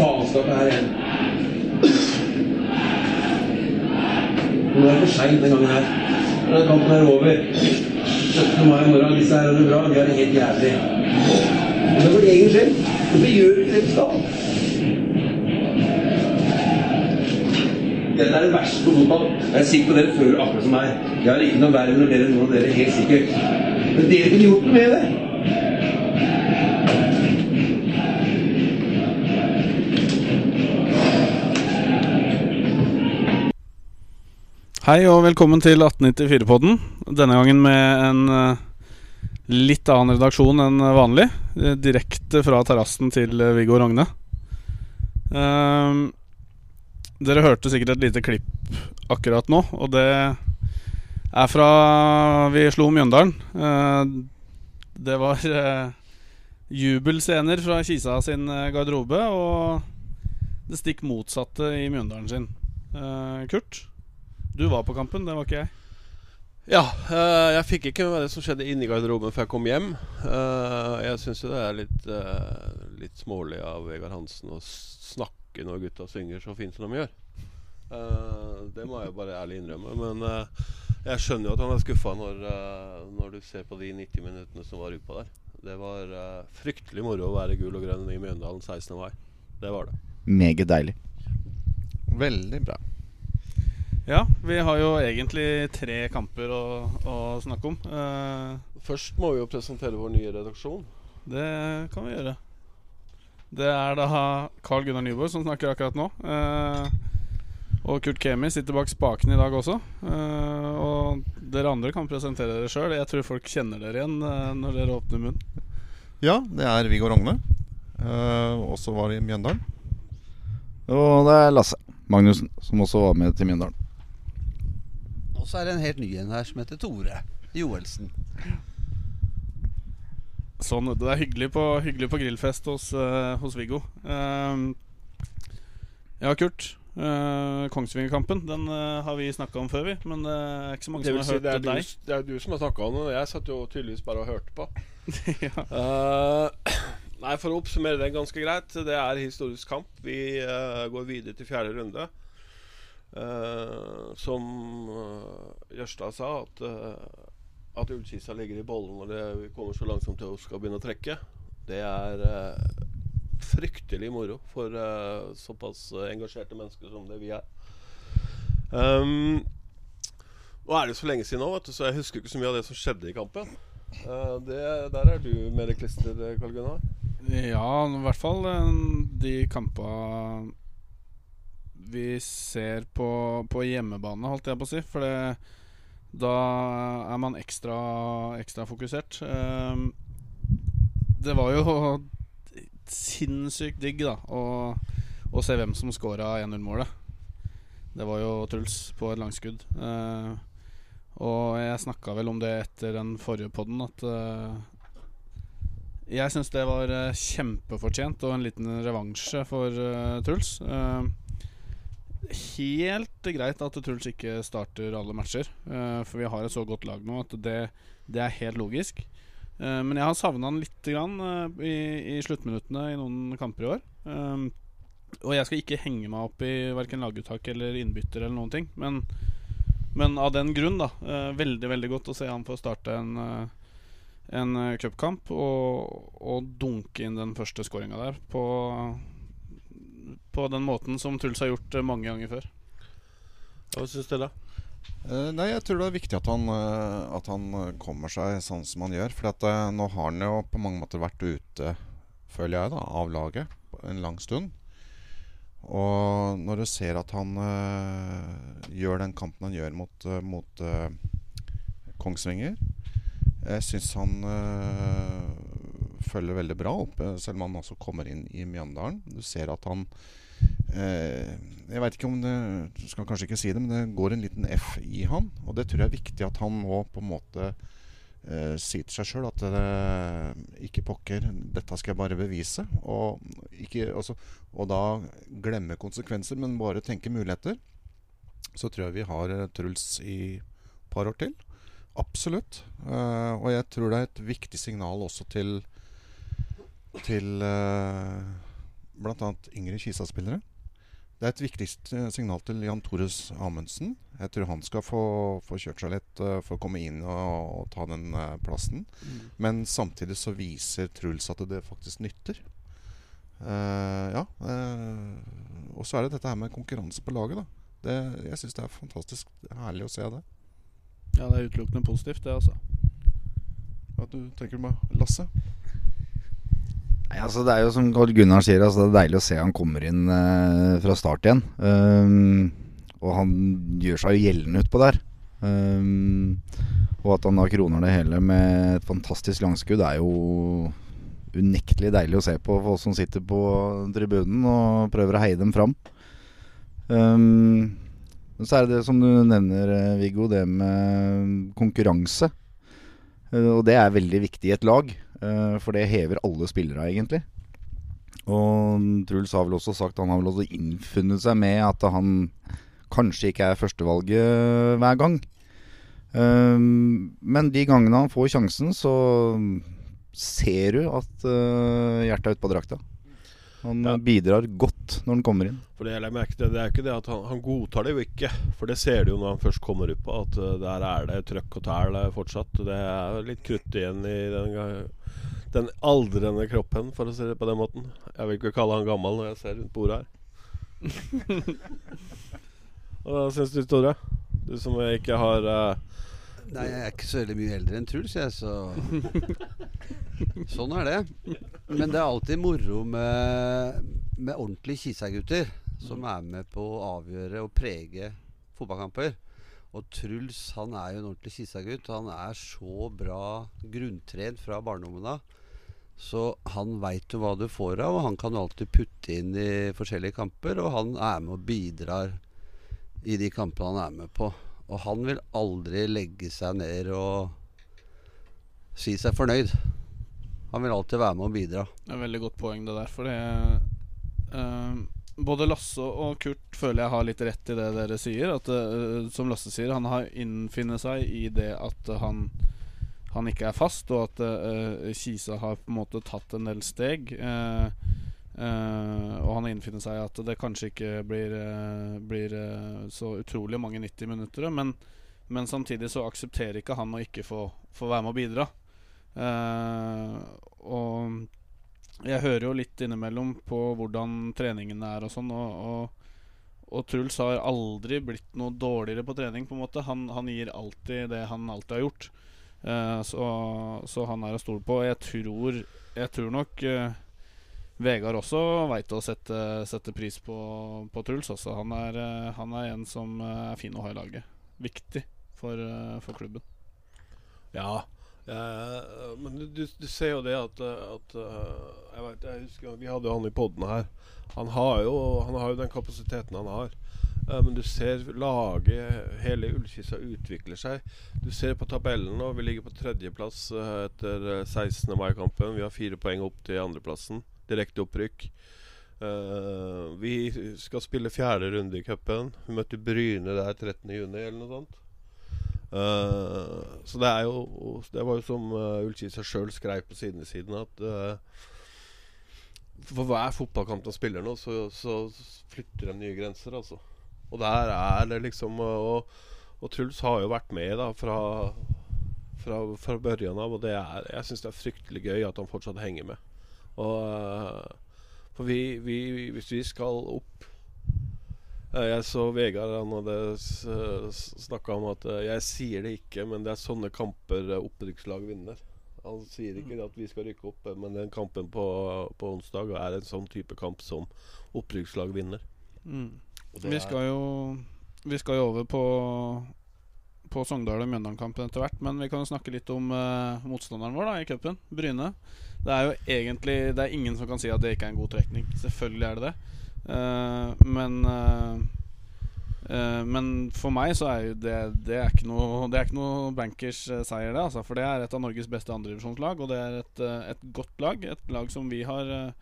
faenskapet her igjen. Nå er det for seint den gangen her. Når kampen er over 17. mai morgen, disse her har det bra, vi har det helt jævlig. Men det er for egen skyld. Hvorfor gjør ikke det du skal? Dette er det verste på fotball. Jeg er sikker på dere føler akkurat som meg. Jeg har ikke noe verre enn dere nå, dere, helt sikkert. Men dere kunne gjort noe med det. Hei og velkommen til 1894-podden. Denne gangen med en eh, litt annen redaksjon enn vanlig. eh, Direkte fra terrassen til eh, Viggo Rogne. Ehm, dere hørte sikkert et lite klipp akkurat nå, og det er fra vi slo Mjøndalen. Det var jubelscener fra Kisa sin garderobe, og det stikk motsatte i Mjøndalen sin. Eh, Kurt? Du var på kampen, det var ikke jeg. Ja, eh, jeg fikk ikke med det som skjedde inni garderoben før jeg kom hjem. Uh, jeg syns jo det er litt, uh, litt smålig av Vegard Hansen å snakke når gutta synger så fint som de gjør. Uh, det må jeg jo bare ærlig innrømme. Men jeg skjønner jo at han er skuffa når, når du ser på de 90 minuttene som var utpå der. Det var fryktelig moro å være gul og grønn i Mjøndalen 16. mai. Det var det. Meget deilig. Veldig bra. Ja, vi har jo egentlig tre kamper å, å snakke om. Uh, Først må vi jo presentere vår nye redaksjon. det kan vi gjøre. Det er da Carl Gunnar Nyborg som snakker akkurat nå. Uh, og Kurt Kemi sitter bak spaken i dag også. Uh, og dere andre kan presentere dere sjøl. Jeg tror folk kjenner dere igjen når dere åpner munnen. Ja, det er Viggo Rogne. Uh, også var i Mjøndalen. Og det er Lasse Magnussen, som også var med til Mjøndalen. Og så er det en helt ny en her som heter Tore Joelsen. Sånn, det er hyggelig på, hyggelig på grillfest hos, uh, hos Viggo. Uh, ja, Kurt. Uh, Kongsvingerkampen Den eh, har vi snakka om før, vi. Men det er ikke så mange som har si, hørt det, er du, deg. det er du som har snakka om det. Jeg satt jo tydeligvis bare og hørte på. ja. Eh, nei, For å oppsummere det ganske greit. Det er historisk kamp. Vi går videre til fjerde runde. Eh, som uh, Jørstad sa, at, uh, at ullkista ligger i bollen når det, kommer så langsomt til å skal begynne å trekke. Det er uh, fryktelig moro for uh, såpass eh, engasjerte mennesker som det vi er. Um, nå er det så lenge siden nå, vet du, så jeg husker ikke så mye av det som skjedde i kampen. Eh, det, der er du mer klister, Karl Gunnar. Ja, i hvert fall eh, de kampa vi ser på, på hjemmebane, holdt jeg på å si. For det, da er man ekstra, ekstra fokusert. Eh, det var jo sinnssykt digg da å, å se hvem som scora 1-0-målet. Det var jo Truls på et langskudd. Eh, og jeg snakka vel om det etter den forrige podden, at eh, jeg syns det var eh, kjempefortjent og en liten revansje for eh, Truls. Eh, helt greit at Truls ikke starter alle matcher, eh, for vi har et så godt lag nå at det, det er helt logisk. Eh, men jeg har savna han litt grann eh, i, i sluttminuttene i noen kamper i år. Og jeg skal ikke henge meg opp i verken laguttak eller innbytter eller noen ting, men, men av den grunn, da. veldig, veldig godt å se han få starte en en cupkamp og, og dunke inn den første skåringa der på, på den måten som Truls har gjort eh, mange ganger før. Hva syns dere? Uh, nei, jeg tror det er viktig at han, uh, at han eh, kommer seg sånn som han gjør. For at, uh, nå har han jo på mange måter vært ute, føler jeg, da, av laget en lang stund. Og når du ser at han gjør den kampen han gjør mot, mot Kongsvinger Jeg syns han følger veldig bra opp, eh, selv om han også kommer inn i Mjøndalen. Du ser at han eh, Jeg veit ikke om det Du skal kanskje ikke si det, men det går en liten F i han. Og det tror jeg er viktig at han nå på en måte eh, sier til seg sjøl at eh, ikke pokker, dette skal jeg bare bevise. Og, ikke, altså, og da glemme konsekvenser, men bare tenke muligheter. Så tror jeg vi har eh, Truls i et par år til. Absolutt. Uh, og jeg tror det er et viktig signal også til til uh, bl.a. yngre Kisa-spillere. Det er et viktig signal til Jan Tores Amundsen. Jeg tror han skal få, få kjørt seg litt uh, for å komme inn og, og ta den uh, plassen. Men samtidig så viser Truls at det faktisk nytter. Uh, ja. eh, og så er det dette her med konkurranse på laget, da. Det, jeg syns det er fantastisk herlig å se det. Ja, det er utelukkende positivt, det, altså. Hva du tenker med Lasse? Nei, altså Det er jo som Karl Gunnar sier, altså det er deilig å se han kommer inn eh, fra start igjen. Um, og han gjør seg jo gjeldende utpå der. Um, og at han da kroner det hele med et fantastisk langskudd, er jo unektelig deilig å se på for oss som sitter på tribunen og prøver å heie dem fram. Men så er det det som du nevner, eh, Viggo, det med konkurranse. Eh, Og det er veldig viktig i et lag, for det hever alle spillere, egentlig. Og Truls har vel også sagt Han har vel også innfunnet seg med at han kanskje ikke er førstevalget hver gang. Um, men de gangene han får sjansen, så ser du at uh, hjertet er ute på drakta. Han Ja. bidrar godt når han kommer inn. For det jeg merker, det er jo ikke det at han, han godtar det jo ikke. For det ser du jo når han først kommer ut på, at eh, der er det trøkk og tæl eh, fortsatt. Det er litt krutt igjen i den, den aldrende kroppen, for å si det på den måten. Jeg vil ikke kalle han gammel når jeg ser rundt bordet her. Og Hva syns du, Tore? Du som ikke har eh, Nei, jeg er ikke så veldig mye eldre enn Truls, jeg, så Sånn er det. Men det er alltid moro med, med ordentlige Kisa-gutter som er med på å avgjøre og prege fotballkamper. Og Truls han er jo en ordentlig Kisa-gutt. Han er så bra grunntrent fra barndommen av. Så han veit jo hva du får av, og han kan jo alltid putte inn i forskjellige kamper. Og han er med og bidrar i de kampene han er med på. Og han vil aldri legge seg ned og si seg fornøyd. Han vil alltid være med og bidra. Det er veldig godt poeng, det der. For det uh, Både Lasse og Kurt føler jeg har litt rett i det dere sier. At uh, Som Lasse sier, han har innfinnet seg i det at han han ikke er fast, og at uh, Kisa har på en måte tatt en del steg. eh, eh, og han innfinner seg at det kanskje ikke blir, uh, blir uh, så utrolig mange 90 minutter. Men, men samtidig så aksepterer ikke han å ikke få, få være med og bidra. Og jeg hører jo litt innimellom på hvordan treningene er og sånn, og, og, og Truls har aldri blitt noe dårligere på trening, på en måte. Han, han gir alltid det han alltid har gjort. Så, så han er å stole på. Jeg tror, jeg tror nok Vegard også veit å sette, sette pris på, på Truls. Også. Han, er, eh, han er en som eh, er fin å ha i laget. Viktig for, eh, for klubben. Ja. eh, men du, du, ser jo det at, at jeg, vet, jeg husker Vi hadde jo han i poden her. Han har, jo, han har jo den kapasiteten han har. Men du ser laget, hele Ullkisa utvikler seg. Du ser på tabellen nå. Vi ligger på tredjeplass etter eh, 16. mai-kampen. Vi har fire poeng opp til andreplassen. Direkte opprykk. Uh, vi skal spille fjerde runde i cupen. Vi møtte Bryne der 13.6 eller noe sånt. Uh, så det er jo Det var jo som uh, Ullkisa sjøl skrev på sidene siden at uh, for hver fotballkamp de spiller nå, så, så flytter de nye grenser, altså. Og der er det liksom eh, Og, og Truls har jo vært med da fra fra, fra børjan av, og det er, jeg syns det er fryktelig gøy at han fortsatt henger med. Og eh, For vi, vi, hvis vi skal opp Eh, Jeg så Vegard han hadde snakka om at eh, Jeg sier det ikke, men det er sånne kamper opprykkslag vinner. Han sier ikke at vi skal rykke opp, men den kampen på, på onsdag er en sånn type kamp som opprykkslag vinner. Og det Vi er- skal jo Vi skal jo over på På Sogndal og Mjøndalen-kampen etter hvert. Men vi kan jo snakke litt om uh, motstanderen vår da i cupen, Bryne. Det er jo egentlig Det er ingen som kan si at det ikke er en god trekning. Selvfølgelig er det det. Uh, men uh, Men for meg så er jo det Det er ikke noe Det er ikke noe bankers seier, det. Altså, for det er et av Norges beste andredivisjonslag, og det er et, et godt lag. Et lag som vi har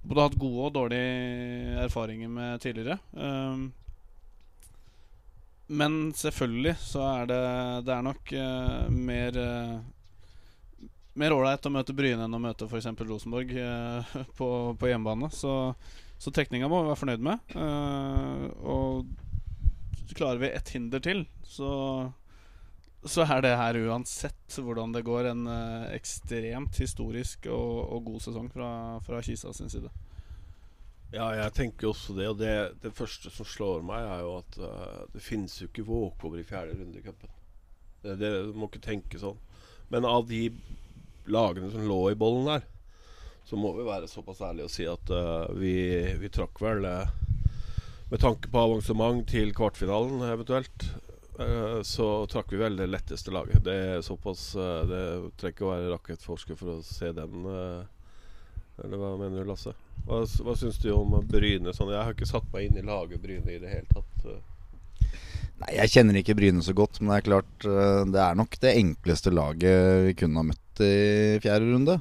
både hatt gode og dårlige erfaringer med tidligere. Um, men selvfølgelig så er det Det er nok uh, mer uh, mer ålreit å møte Bryne enn å møte f.eks. Rosenborg eh, på, på hjemmebane. Så, så trekninga må vi være fornøyd med. Og klarer vi ett hinder til, så så er det her uansett hvordan det går, en ekstremt historisk og, og god sesong fra, fra Kisa sin side. Ja, jeg tenker også det. Og det, det første som slår meg, er jo at uh, det finnes jo ikke walkover i fjerde runde i cupen. Det, det, du må ikke tenke sånn. Men av de lagene som lå i bollen der, så må vi være såpass ærlige og si at uh, vi, vi trakk vel uh, Med tanke på avansement til kvartfinalen eventuelt, så trakk vi vel det letteste laget. Det er såpass Det trenger ikke å være rakettforsker for å se den. eller hva mener du, Lasse? Hva, hva syns du om Bryne? Sånn, jeg har ikke satt meg inn i laget Bryne i det hele tatt. Nei, Jeg kjenner ikke Bryne så godt, men det er klart det er nok det enkleste laget vi kunne ha møtt i fjerde runde.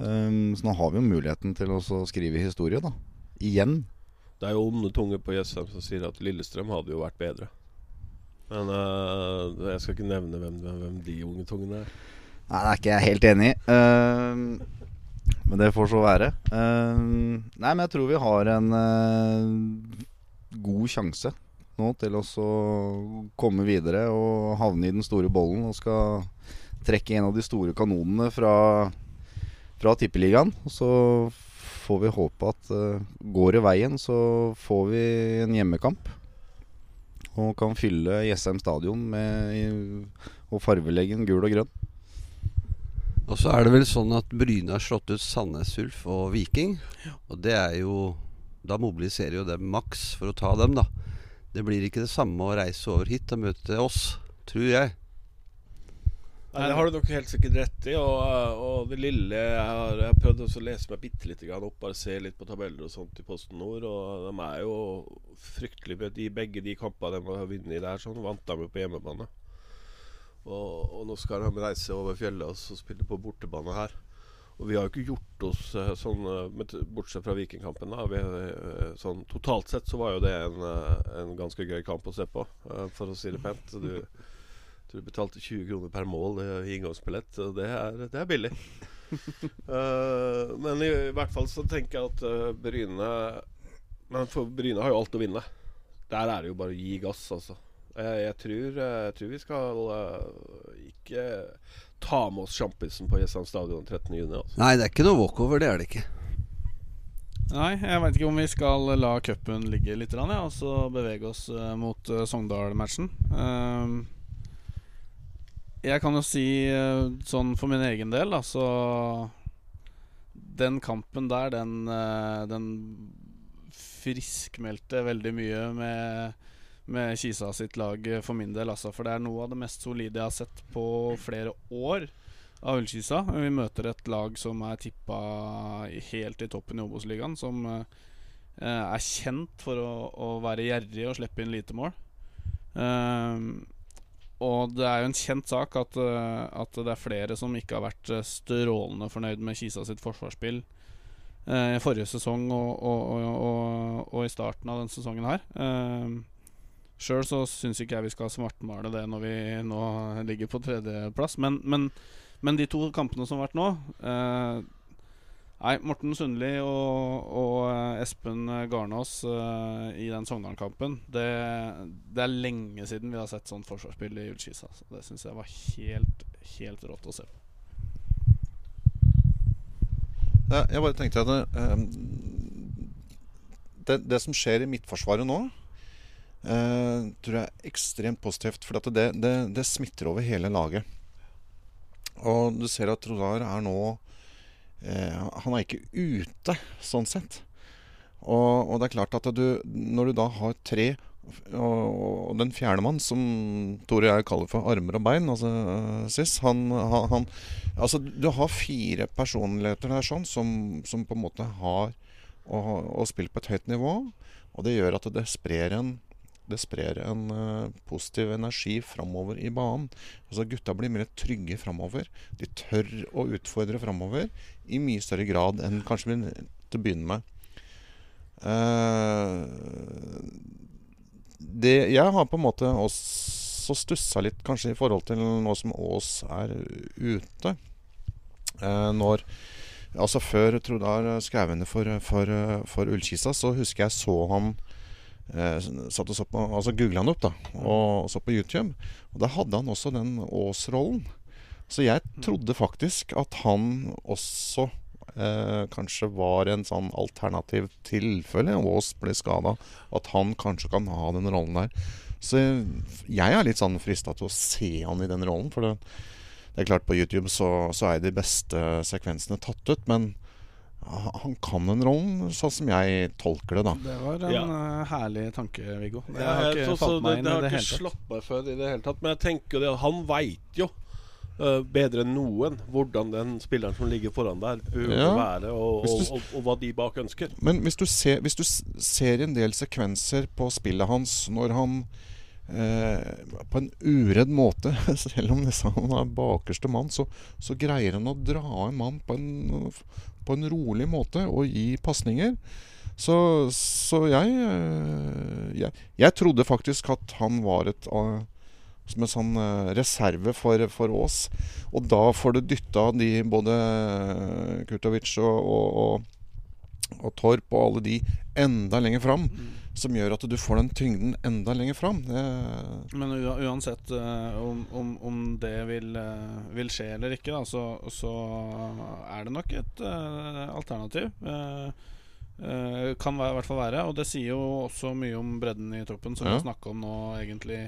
Um, så nå har vi jo muligheten til å skrive historie, da. Igjen. Det er jo onde tunger på Jessheim som sier at Lillestrøm hadde jo vært bedre. Men uh, jeg skal ikke nevne hvem, hvem de unge tungene er. Nei, det er ikke jeg helt enig i. Uh, men det får så være. Uh, nei, men jeg tror vi har en uh, god sjanse nå til å komme videre og havne i den store bollen og skal trekke en av de store kanonene fra, fra Tippeligaen. Og så får vi håpe at uh, går det veien, så får vi en hjemmekamp. Og kan fylle Jessheim stadion med, og fargelegge den gul og grønn. Og så er det vel sånn at Bryne har slått ut Sandnes Ulf og Viking. Og det er jo Da mobiliserer jo dem maks for å ta dem, da. Det blir ikke det samme å reise over hit og møte oss, tror jeg. Nei, Det har du nok helt sikkert rett i. Og, og det lille Jeg har, jeg har prøvd å lese meg bitte litt opp, bare se litt på tabeller og sånt i Posten Nord. Og de er jo fryktelig de, Begge de kampene de har vunnet der, sånn vant de jo på hjemmebane. Og, og, nå skal de reise over fjellet og så spille på bortebane her. Og vi har jo ikke gjort oss eh, sånn, eh, bortsett fra Vikingkampen. da vi, eh, sånn, Totalt sett så var jo det en, en ganske gøy kamp å se på, for å si det pent. Du du betalte 20 kroner per mål i inngangsbillett. Det er, det er billig. uh, men i, i, hvert fall så tenker jeg at uh, Bryne Men for Bryne har jo alt å vinne. Der er det jo bare å gi gass, altså. Jeg, jeg, tror, jeg tror, vi skal uh, ikke ta med oss sjampisen på Jessheim stadion 13.6. Altså. Nei, det er ikke noe walkover. Det er det ikke. Nei, jeg veit ikke om vi skal la cupen ligge litt, ja, og så bevege oss mot Sogndal-matchen. Uh, jeg kan jo si eh, sånn for min egen del, altså Den kampen der, den, eh, den friskmeldte veldig mye med, med Kisa sitt lag for min del, altså. For det er noe av det mest solide jeg har sett på flere år av Ullkisa. Vi møter et lag som er tippa helt i toppen i Obos-ligaen. Som eh, er kjent for å, å være gjerrig og slippe inn lite mål. Um, og det er jo en kjent sak at, at, det er flere som ikke har vært eh, strålende fornøyd med Kisa sitt forsvarsspill i forrige sesong og, og, og, og, i starten av denne sesongen her. Uh, Sjøl så syns ikke jeg vi skal svartmale det når vi nå ligger på tredjeplass, men, men, men de to kampene som har vært nå eh, Nei, Morten Sundli og, og eh, Espen Garnås uh, i den Sogndal-kampen det, det, er lenge siden vi har sett sånt forsvarsspill i Ullskisa. Så det syns jeg var helt, helt rått å se på. Jeg bare tenkte at um, det, det, som skjer i Midtforsvaret nå, uh, tror jeg er ekstremt positivt. For det, det, smitter over hele laget. Og du ser at Rodar er nå uh, han er ikke ute, sånn sett. Og, og, det er klart at du, når du da har tre og, og den fjerdemann, som Tore og jeg kaller for armer og bein, altså uh, Sis han, han, han, Altså, du har fire personligheter der sånn som, som på en måte har og, spilt på et høyt nivå. Og det gjør at det sprer en det sprer en uh, positiv energi framover i banen. Altså Gutta blir mer trygge framover. De tør å utfordre framover i mye større grad enn kanskje til å begynne med. Uh, det, jeg har på en måte også stussa litt kanskje i forhold til nå som Ås er ute. Uh, når Altså Før Trodar skrev under for, for, for Ullkisa, så husker jeg så han satt og så på, altså Googla han opp da og så på YouTube. Og Da hadde han også den Ås-rollen. Så jeg trodde faktisk at han også eh, kanskje var en sånn alternativ tilfelle Ås ble skada. At han kanskje kan ha den rollen der. Så jeg er litt sånn frista til å se han i den rollen. For det, det er klart, på YouTube så, så er de beste sekvensene tatt ut. Men han kan den rollen, sånn som jeg tolker det, da. Det var en Ja. eh, herlig tanke, Viggo. Det Ja, har jeg- ikke så- så falt det har det ikke slått meg før i det hele tatt. Men jeg tenker jo det at han veit jo uh, bedre enn noen hvordan den spilleren som ligger foran der, bør Ja. være, og, du, og, og, og hva de bak ønsker. Men hvis du, ser, hvis du ser en del sekvenser på spillet hans når han uh, på en uredd måte, selv om han er bakerste mann, så, så greier han å dra en mann på en, på en rolig måte og gi pasninger. Så, så jeg, eh, jeg Jeg trodde faktisk at han var et eh, som en sånn eh, reserve for, for Ås. Og da får du dytta de både Kurtovic og, og, og og Torp og alle de enda lenger fram. Som gjør at du får den tyngden enda lenger fram. Men uansett eh, om, om, om det vil, eh, vil skje eller ikke, da, så, så er det nok et eh, alternativ. Eh, eh, kan i hvert fall være. Og det sier jo også mye om bredden i troppen, som Ja. vi snakker om nå, egentlig.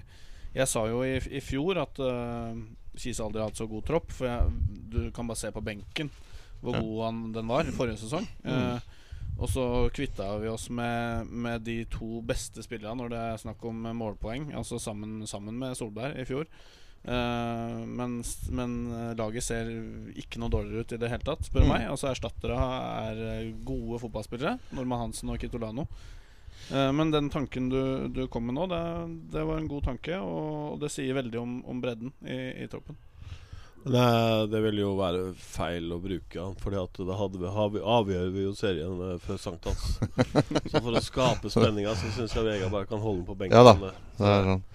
Jeg sa jo i, i fjor at uh, Kisa aldri har hatt så god tropp. For jeg, du kan bare se på benken hvor Ja. god han, den var forrige sesong. Eh, og så kvitta vi oss med, med de to beste spillerne når det er snakk om målpoeng, altså sammen, sammen med Solberg i fjor. Uh, mens, men eh, laget ser ikke noe dårligere ut i det hele tatt, spør du Mm. meg. Altså Erstattere er eh, gode fotballspillere. Norman Hansen og Kitolano. Eh, men den tanken du, du kom med nå, det, det var en god tanke, og det sier veldig om, om bredden i, i troppen. Det, det vil jo være feil å bruke han, Fordi at da hadde vi, har vi, avgjør vi jo serien uh, før sankthans. så for å skape spenninga, så syns jeg Vegard bare kan holde den på benken. Ja da. det er sånn.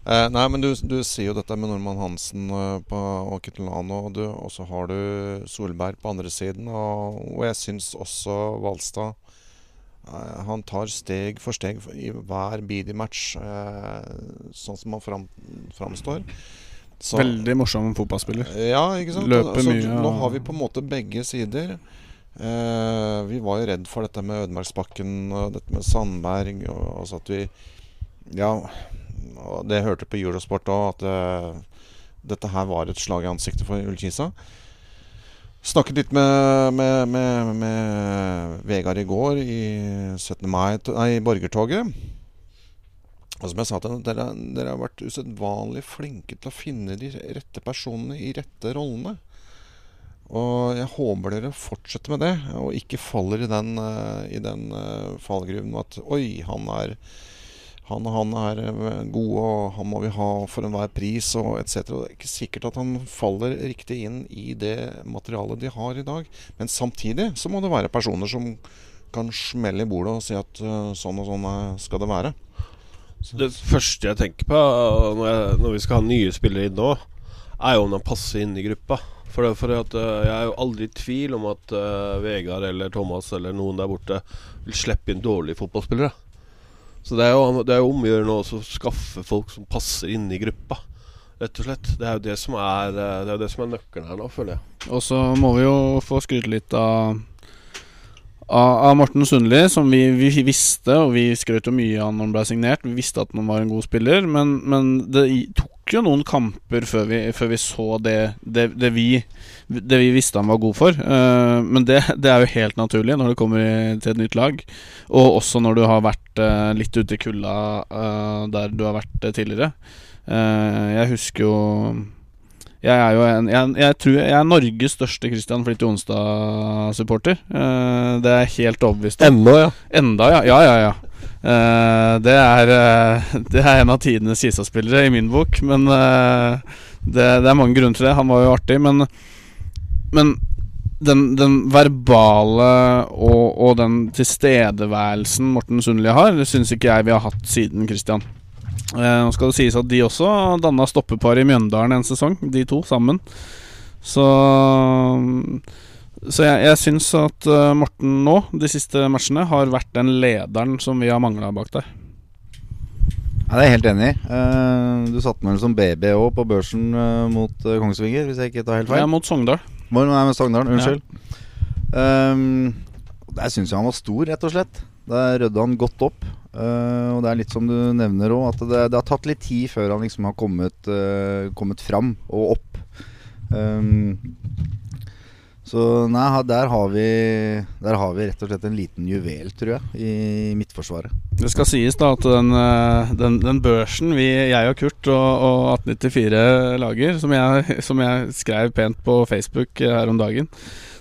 Eh, nei, men du, du sier jo dette med Normann Hansen uh, på, og Kittelano. og, og så har du Solberg på andre siden. Og, og jeg syns også Valstad eh, Han tar steg for steg i hver bidige match, eh, sånn som han fram, framstår. Så- Veldig morsom fotballspiller. Ja, ikke sant? Løper altså, mye, Nå har vi på en måte begge sider. Eh, vi var jo redd for dette med Ødemarksbakken og dette med Sandberg. Og, altså at vi Ja, og det hørte på Eurosport òg, at eh, dette her var et slag i ansiktet for Ullkisa. Snakket litt med, med, med, med Vegard i går i 17. mai Nei, i borgertoget. Og som jeg sa til dere, dere har vært usedvanlig flinke til å finne de rette personene i rette rollene. Og jeg håper dere fortsetter med det, og ikke faller i den, eh, i den eh, fallgruven at Oi, han er, han, han er eh, god, og han må vi ha for enhver pris, og etc. Det er ikke sikkert at han faller riktig inn i det materialet de har i dag. Men samtidig så må det være personer som kan smelle i bordet og si at sånn og sånn skal det være. Det første jeg tenker på når, jeg, når vi skal ha nye spillere inn nå, er jo om de passer inn i gruppa. For, det, for at, uh, Jeg er jo aldri i tvil om at uh, Vegard eller Thomas eller noen der borte vil slippe inn dårlige fotballspillere. Så det er jo, det er jo om å skaffe folk som passer inn i gruppa. Rett og slett. Det er jo det som er, uh, det det som er nøkkelen her nå, føler jeg. Og så må vi jo få skryte litt av av, Morten Sundli, som vi, vi visste, og vi skrøt jo mye av når han ble signert. Vi visste at han var en god spiller, men, men det tok jo noen kamper før vi, før vi så det, det, det, vi, det vi visste han var god for. Uh, men det, er jo helt naturlig når det kommer til et nytt lag. Og også når du har vært uh, litt ute i kulda uh, der du har vært tidligere. Jeg husker jo jeg er jo en Jeg, jeg tror jeg er Norges største Christian Flitt Jonstad-supporter. Eh, det er helt overbevist om. Ennå, ja. Enda, ja. Ja, ja, ja. Uh, det, er, uh, det er en av tidenes Kisa-spillere i min bok, men uh, det, det er mange grunner til det. Han var jo artig, men, men den, den verbale og, og den tilstedeværelsen Morten Sundli har, det syns ikke jeg vi har hatt siden Christian. Eh, Nå skal det sies at de også danna stoppepar i Mjøndalen en sesong, de to sammen. Så Så jeg, jeg syns at eh, Morten nå, de siste matchene, har vært den lederen som vi har mangla bak der. Ja, det er jeg helt enig i. Uh, du satte meg som baby òg på børsen uh, mot Kongsvinger, hvis jeg ikke tar helt feil. Ja, mot Sogndal. Må Nei, med Sogndalen, unnskyld. Um, der syns jeg han var stor, rett og slett. Der rødde han godt opp. Eh, og det er litt som du nevner òg, at det, det har tatt litt tid før han liksom har kommet, uh, kommet fram og opp. Um, så nei, der har, vi, der har vi rett og slett en liten juvel, tror jeg, i Midtforsvaret. Det skal sies da at den, den, den børsen vi, jeg og Kurt og, og 1894 lager, som jeg, som jeg skrev pent på Facebook her om dagen,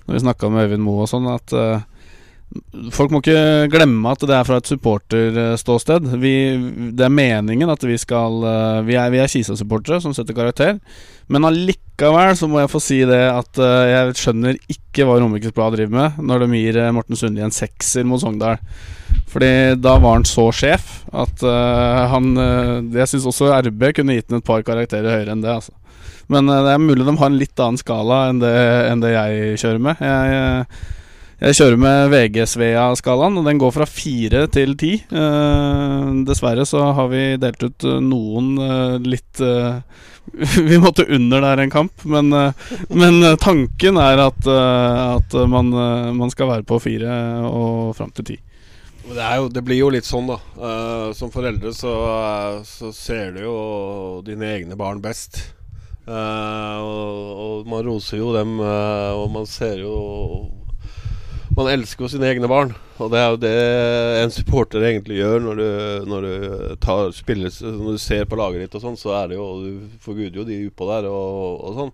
når vi snakka med Øyvind Moe og sånn, at eh, Folk må ikke glemme at det er fra et supporterståsted. Vi, det er meningen at vi skal eh, Vi er, er Kisa-supportere som setter karakter. Men allikevel så må jeg få si det at eh, jeg skjønner ikke hva Romerikes Blad driver med når de gir eh, Morten Sundli en sekser mot Sogndal. Fordi da var han så sjef at han Jeg syns også RB kunne gitt ham et par karakterer høyere enn det. Altså. Men det er mulig de har en litt annen skala enn det, enn det jeg kjører med. Jeg, jeg kjører med VG-Svea-skalaen, og den går fra fire til ti. Eh, dessverre så har vi delt ut eh, noen eh, litt Vi måtte under der en kamp, men, men tanken er at, at man, man skal være på fire og fram til ti. Det, jo, det blir jo litt sånn, da. Som foreldre så, så ser du jo dine egne barn best. Og, og man roser jo dem, og man ser jo Man elsker jo sine egne barn. Og det er jo det en supporter egentlig gjør når du, når du tar spiller, Når du ser på laget ditt og sånn, så er det jo Du forguder jo de utpå der og, og sånn.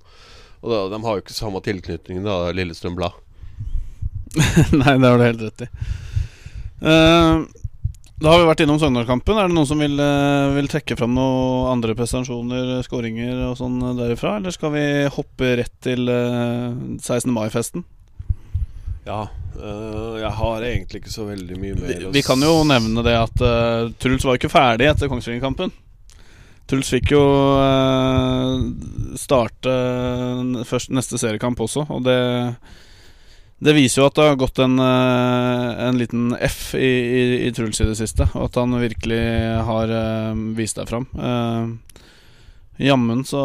Og da, de har jo ikke samme tilknytning da, Lillestrøm Blad. Nei, det har du helt rett i. Uh, da har vi vært innom Sogndal-kampen. Er det noen som vil, eh, vil trekke fram noen andre prestasjoner, skåringer og sånn derifra? Eller skal vi hoppe rett til eh, 16. mai-festen? Ja, øh, jeg har egentlig ikke så veldig mye mer Vi, vi kan jo nevne det at uh, Truls var jo ikke ferdig etter Kongsvinger-kampen. Truls fikk jo uh, starte først neste seriekamp også, og det det viser jo at det har gått en, en liten F i, i, i Truls i det siste, og at han virkelig har vist deg fram. Uh, Jammen så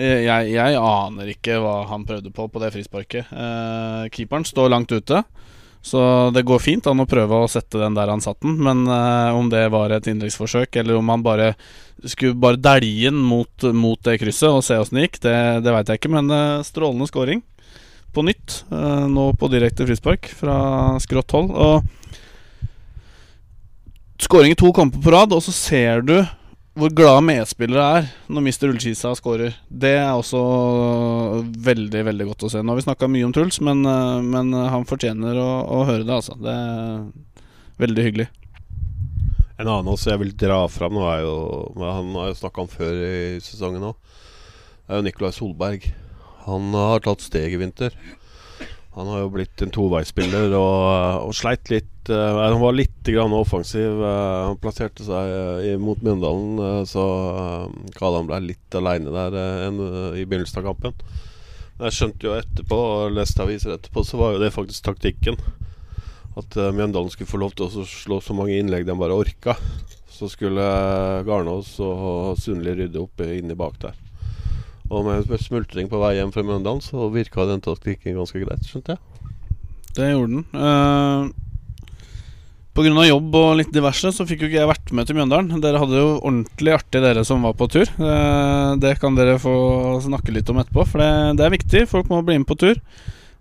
jeg, jeg, aner ikke hva han prøvde på på det frisparket. Eh, keeperen står langt ute. Så det går fint an å prøve å sette den der han satt den, men eh, om det var et innleggsforsøk, eller om han bare skulle bare dælje den mot, mot det krysset og se åssen det gikk, det, det veit jeg ikke, men eh, strålende scoring på nytt, eh, nå på direkte frispark fra skrått hold. Og skåring i to kamper på rad, og så ser du hvor glade medspillere er når Mr. Ullskisa skårer. Det er også veldig veldig godt å se. Nå har vi snakka mye om Truls, men, eh, men han fortjener å, å høre det, altså. Det er veldig hyggelig. En annen også jeg vil dra fram nå, er jo Han har jo snakka om før i sesongen òg. Er jo Nicolai Solberg. Han har tatt steg i vinter. Han har jo blitt en toveisspiller og, og sleit litt. Uh, han var litt grann offensiv. Uh, han plasserte seg uh, mot Mjøndalen, så Kadan ble litt aleine der en, i begynnelsen av kampen. Men jeg skjønte jo etterpå, og leste aviser etterpå, så var jo det faktisk taktikken. At Mjøndalen skulle få lov til å slå så mange innlegg de bare orka. Så skulle Garnås og Sundli rydde opp inni bak der. Og med smultring på vei hjem fra Mjøndalen, så virka den taktikken ganske greit, skjønte jeg. Det gjorde den. Grunn av jobb og litt diverse så fikk jo ikke jeg vært med til Mjøndalen. Dere hadde jo ordentlig artig, dere som var på tur. Eh, det kan dere få snakke litt om etterpå, for det, det er viktig. Folk må bli med på tur.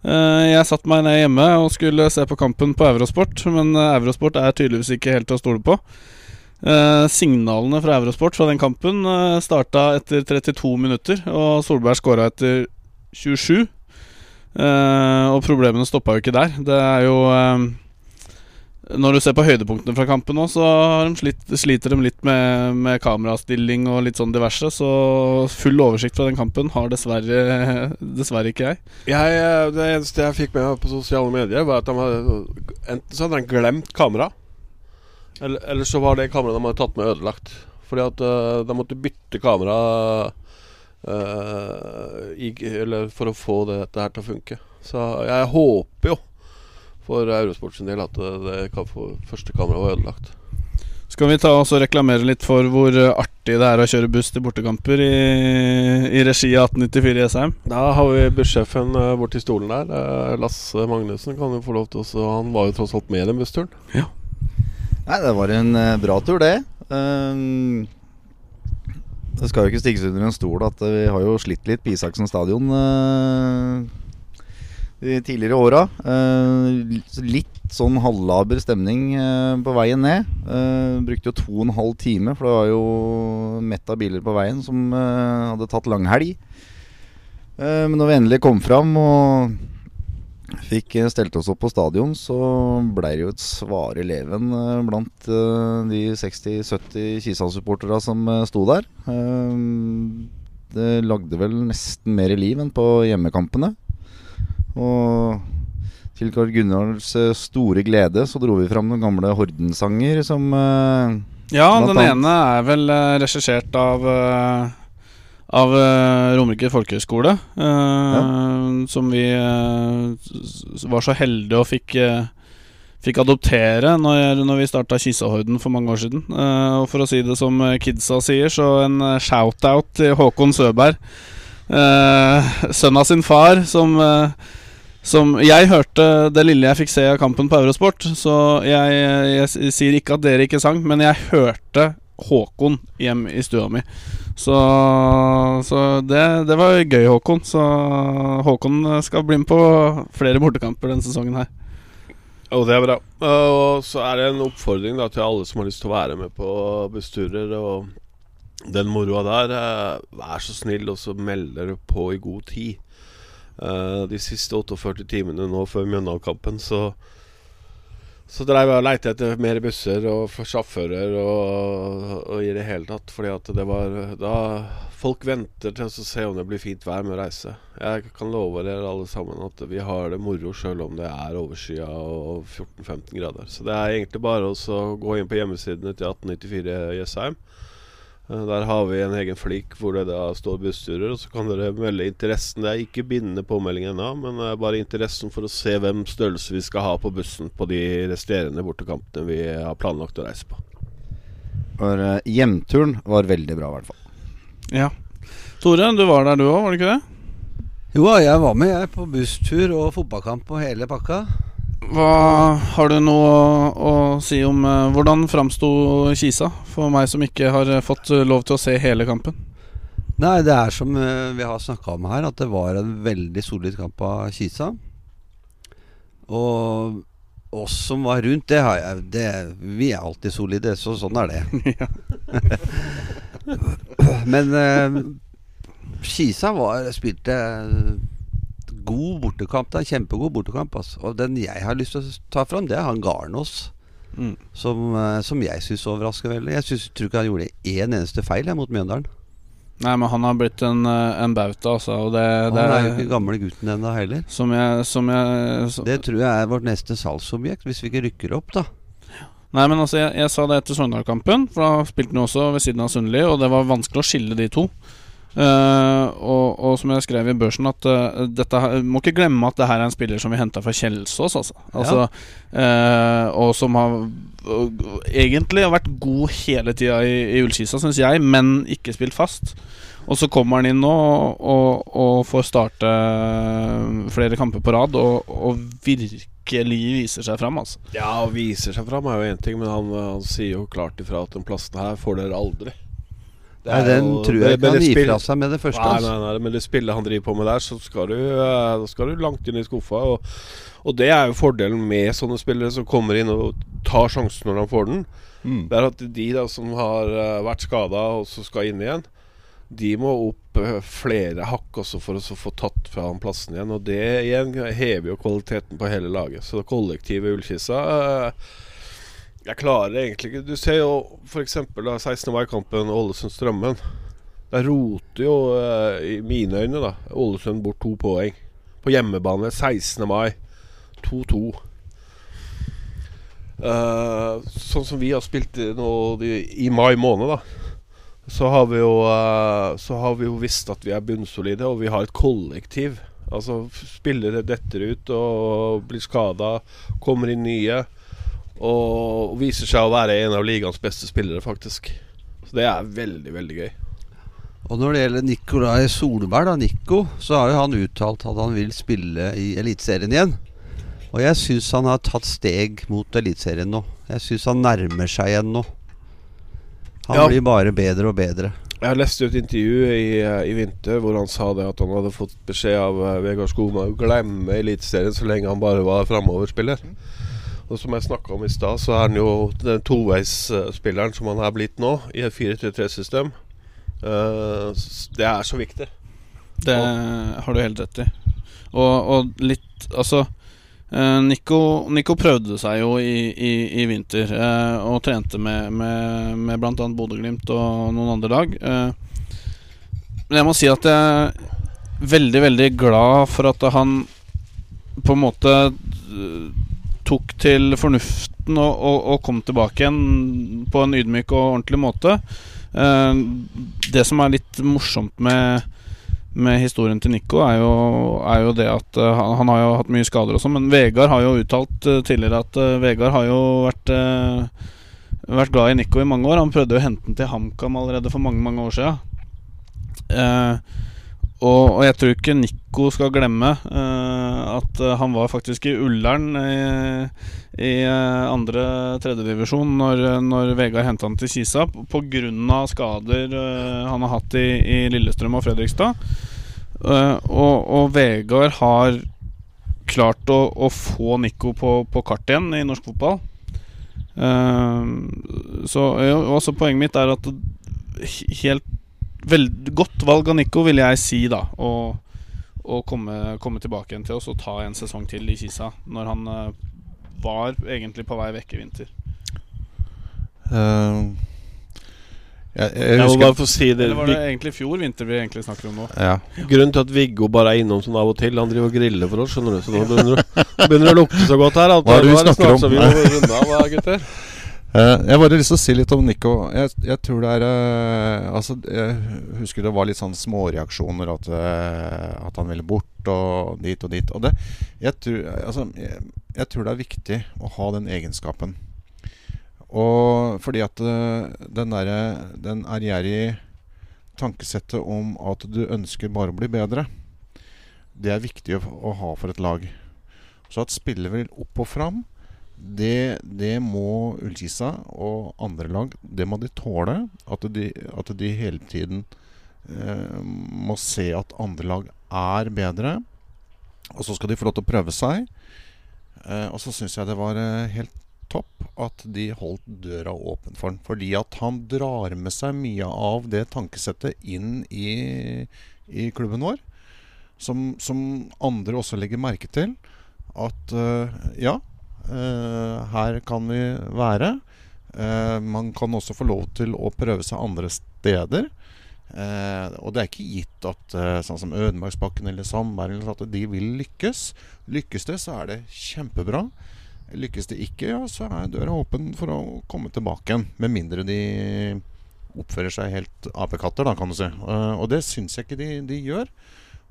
Eh, jeg satte meg ned hjemme og skulle se på kampen på Eurosport, men eh, Eurosport er tydeligvis ikke helt til å stole på. Eh, signalene fra Eurosport fra den kampen eh, starta etter 32 minutter, og Solberg skåra etter 27. Eh, og problemene stoppa jo ikke der. Det er jo eh, Når du ser på høydepunktene fra kampen nå, så de slitt, sliter de litt med, med kamerastilling og litt sånn diverse. Så full oversikt fra den kampen har dessverre, dessverre ikke jeg. jeg. eh, Det eneste jeg fikk med meg på sosiale medier, var at de hadde enten så hadde de glemt kamera, eller, eller så var det kameraet de hadde tatt med, ødelagt. Fordi at uh, de måtte bytte kamera uh, i, eller for å få det, dette her til å funke. Så jeg håper jo for Eurosport sin del at det, det kan få, første kamera var ødelagt. Skal vi ta oss og reklamere litt for hvor eh, artig det er å kjøre buss til bortekamper i, i regi av 1894 i Jessheim? Da har vi bussjefen bort borti stolen der. Eh, Lasse Magnussen kan jo få lov til å Han var jo tross alt med i den bussturen. Nei, det var en eh, bra tur, det. Um, det skal jo ikke stikkes under en stol at eh, vi har jo slitt litt på Isaksen stadion uh, de tidligere åra. Uh, litt sånn halvlaber stemning uh, på veien ned. Eh, brukte jo to og en halv time, for det var jo mett av biler på veien som hadde tatt langhelg. Uh, men når vi endelig kom fram og fikk eh, stelt oss opp på stadion, så ble det jo et svare leven eh, blant eh, de 60-70 Kisa-supporterne som sto der. Det lagde vel nesten mer liv enn på hjemmekampene. Og til Karl Gunnars store glede så dro vi fram noen gamle Horden-sanger som Ja, den ene er vel regissert av Av uh, Romerike folkehøgskole. eh, Som vi uh, var så heldige og fikk Fikk adoptere når, når vi starta Kisa-horden for mange år siden. Og for å si det som kidsa sier, så en shout-out til Håkon Søberg. Uh, sønn av sin far, som som Jeg hørte det lille jeg fikk se av kampen på Eurosport, så jeg, jeg, jeg sier ikke at dere ikke sang, men jeg hørte Håkon hjem i stua mi. Så, så det, det var gøy, Håkon. Så Håkon skal bli med på flere bortekamper denne sesongen her. Og det er bra. Og så er det en oppfordring da til alle som har lyst til å være med på bussturer og den moroa der. eh, Vær så snill og så melder dere på i god tid. Eh, De siste 48 timene nå før Mjøndalen-kampen så så dreiv jeg og leite etter mer busser og sjåfører og, og i det hele tatt. Fordi at det var da Folk venter til å se om det blir fint vær med å reise. Jeg kan love dere alle sammen at vi har det moro sjøl om det er overskya og 14-15 grader. Så det er egentlig bare å gå inn på hjemmesidene til 1894 Jessheim. Eh, Der har vi en egen flik hvor det da står bussturer, og så kan dere melde interessen. Det er ikke bindende påmelding ennå, men eh, bare interessen for å se hvem størrelse vi skal ha på bussen på de resterende bortekampene vi har planlagt å reise på. var, eh, Hjemturen var veldig bra, i hvert fall. Ja. Tore, du var der du òg, var det ikke det? Jo, jeg var med jeg på busstur og fotballkamp og hele pakka. Hva Har du noe å, å si om uh, hvordan framsto Kisa? For meg som ikke har eh, fått eh, lov til å se hele kampen. Nei, det er som uh, vi har snakka om her, at det var en veldig solid kamp av Kisa. Og oss som var rundt, det har jeg det, Vi er alltid solide, så sånn er det. Men uh, Kisa var, spilte god bortekamp. Det er en kjempegod bortekamp. Altså. Og den jeg har lyst til å ta fram, det er han Garnås. Mm. Som, eh, som jeg syns overrasker veldig. Jeg synes, tror ikke han gjorde én eneste feil jeg, mot Mjøndalen. Nei, men han har blitt en, eh, en bauta, altså. Og det, Han det er jo ikke gamle gutten ennå heller. Som jeg, som jeg så, Det tror jeg er vårt neste salgsobjekt, hvis vi ikke rykker opp, da. Nei, men altså, jeg, jeg sa det etter Sogndal-kampen, for da spilte han også ved siden av Sundli, og det var vanskelig å skille de to. Eh, og, og som jeg skrev i børsen, at uh, dette må ikke glemme at det her er en spiller som vi henta fra Kjelsås, altså. altså eh, og som har egentlig har vært god hele tida i, i Ullkisa, syns jeg, men ikke spilt fast. Og så kommer han inn nå og, og, og får starte flere kamper på rad, og, og virkelig viser seg fram, altså. Ja, viser seg fram er jo én ting, men han, han sier jo klart ifra at den plassen her får dere aldri. Det Nei, den jo- tror jeg ikke han gir fra seg med det første. Nei, nei, nei, men det spillet han driver på med der, så skal du, eh, da skal du langt inn i skuffa. Og, og det er jo fordelen med sånne spillere som kommer inn og tar sjansen når han får den. Det er at de da som har eh, vært skada og så skal inn igjen, de må opp eh, flere hakk også for å få tatt fra han plassen igjen. Og det igjen hever jo kvaliteten på hele laget. Så kollektivet Ullkisa eh, Jeg klarer egentlig ikke Du ser jo f.eks. 16. mai-kampen Ålesund-Strømmen. Der roter jo, eh, i mine øyne, da Ålesund bort to poeng. På hjemmebane 16. mai. 2-2. Uh, sånn som vi har spilt nå de, i mai måned, da. så har vi jo eh, Så har vi jo visst at vi er bunnsolide, og vi har et kollektiv. Altså spillere detter ut og blir skada, kommer inn nye. Og viser seg å være en av ligaens beste spillere, faktisk. Så det er veldig, veldig gøy. Og når det gjelder Nikolai Solberg, da, Nico, så har jo han uttalt at han vil spille i Eliteserien igjen. Og jeg syns han har tatt steg mot Eliteserien nå. Jeg syns han nærmer seg igjen nå. Han Ja. blir bare bedre og bedre. Jeg leste et intervju i, i vinter hvor han sa det at han hadde fått beskjed av eh, Vegard Skogma å glemme Eliteserien så lenge han bare var framoverspiller. Og som jeg snakka om i stad, så er han jo den toveisspilleren som han er blitt nå, i et 4-3-3-system. Uh, det er så viktig. Det har du helt rett i. Og, og litt Altså eh, Nico, Nico prøvde seg jo i, i, i vinter uh, og trente med, med, med bl.a. Bodø-Glimt og noen andre lag. Eh, men jeg må si at jeg er veldig, veldig glad for at han på en måte eh, tok til fornuften og, og, og kom tilbake igjen på en ydmyk og ordentlig måte. Eh, det som er litt morsomt med med historien til Nico, er jo, er jo det at eh, han, han har jo hatt mye skader og sånn, men Vegard har jo uttalt eh, tidligere at Vegard har jo vært Vært glad i Nico i mange år. Han prøvde å hente den til HamKam allerede for mange mange år siden. Eh, og, og jeg tror ikke Nico skal glemme uh, at eh, han var faktisk i Ullern i, i eh, andre tredjedivisjon når, når Vegard henta han til Kisa pga. skader uh, han har hatt i, i Lillestrøm og Fredrikstad. Uh, og, og Vegard har klart å, å få Nico på, på kart igjen i norsk fotball. Så ja, også Poenget mitt er at helt Veldig godt valg av Nico, vil jeg si, da. Å og komme, komme tilbake igjen til oss og ta en sesong til i Kisa, når han eh, var egentlig på vei vekk i vinter. Uh, jeg, jeg Jeg husker bare si det. Eller var det egentlig fjor vinter vi egentlig snakker om nå? ja. Grunnen til at Viggo bare er innom sånn av og til Han driver og griller for oss, skjønner du. Så nå begynner det å lukte så godt her. At Hva er det vi snakker snart om? Så vi må runde av, gutter. Eh, jeg bare lyst til å si litt om Nico. Jeg, jeg tror det er uh, Altså, jeg husker det var litt sånn småreaksjoner at, uh, at han ville bort og dit og dit. Og det Jeg tror, altså, jeg, jeg tror det er viktig å ha den egenskapen. Og fordi at den derre Den ærgjerrige tankesettet om at du ønsker bare å bli bedre, det er viktig å, å ha for et lag. Så at spillet vil opp og fram, det, det må Ullkisa og andre lag Det må de tåle. At de, at de hele tiden eh, må se at andre lag er bedre. Og så skal de få lov til å prøve seg. Eh, og så syns jeg det var eh, helt topp at de holdt døra åpen for han. Fordi at han drar med seg mye av det tankesettet inn i, i klubben vår. Som, som andre også legger merke til. At uh, ja, her kan vi være. Eh, man kan også få lov til å prøve seg andre steder. Eh, og det er ikke gitt at eh, sånn som Ødemarksbakken eller sånt, at de vil lykkes. Lykkes det, så er det kjempebra. Lykkes det ikke, ja, så er døra åpen for å komme tilbake igjen. Med mindre de oppfører seg helt apekatter, da, kan du si. Eh, og det syns jeg ikke de, de gjør.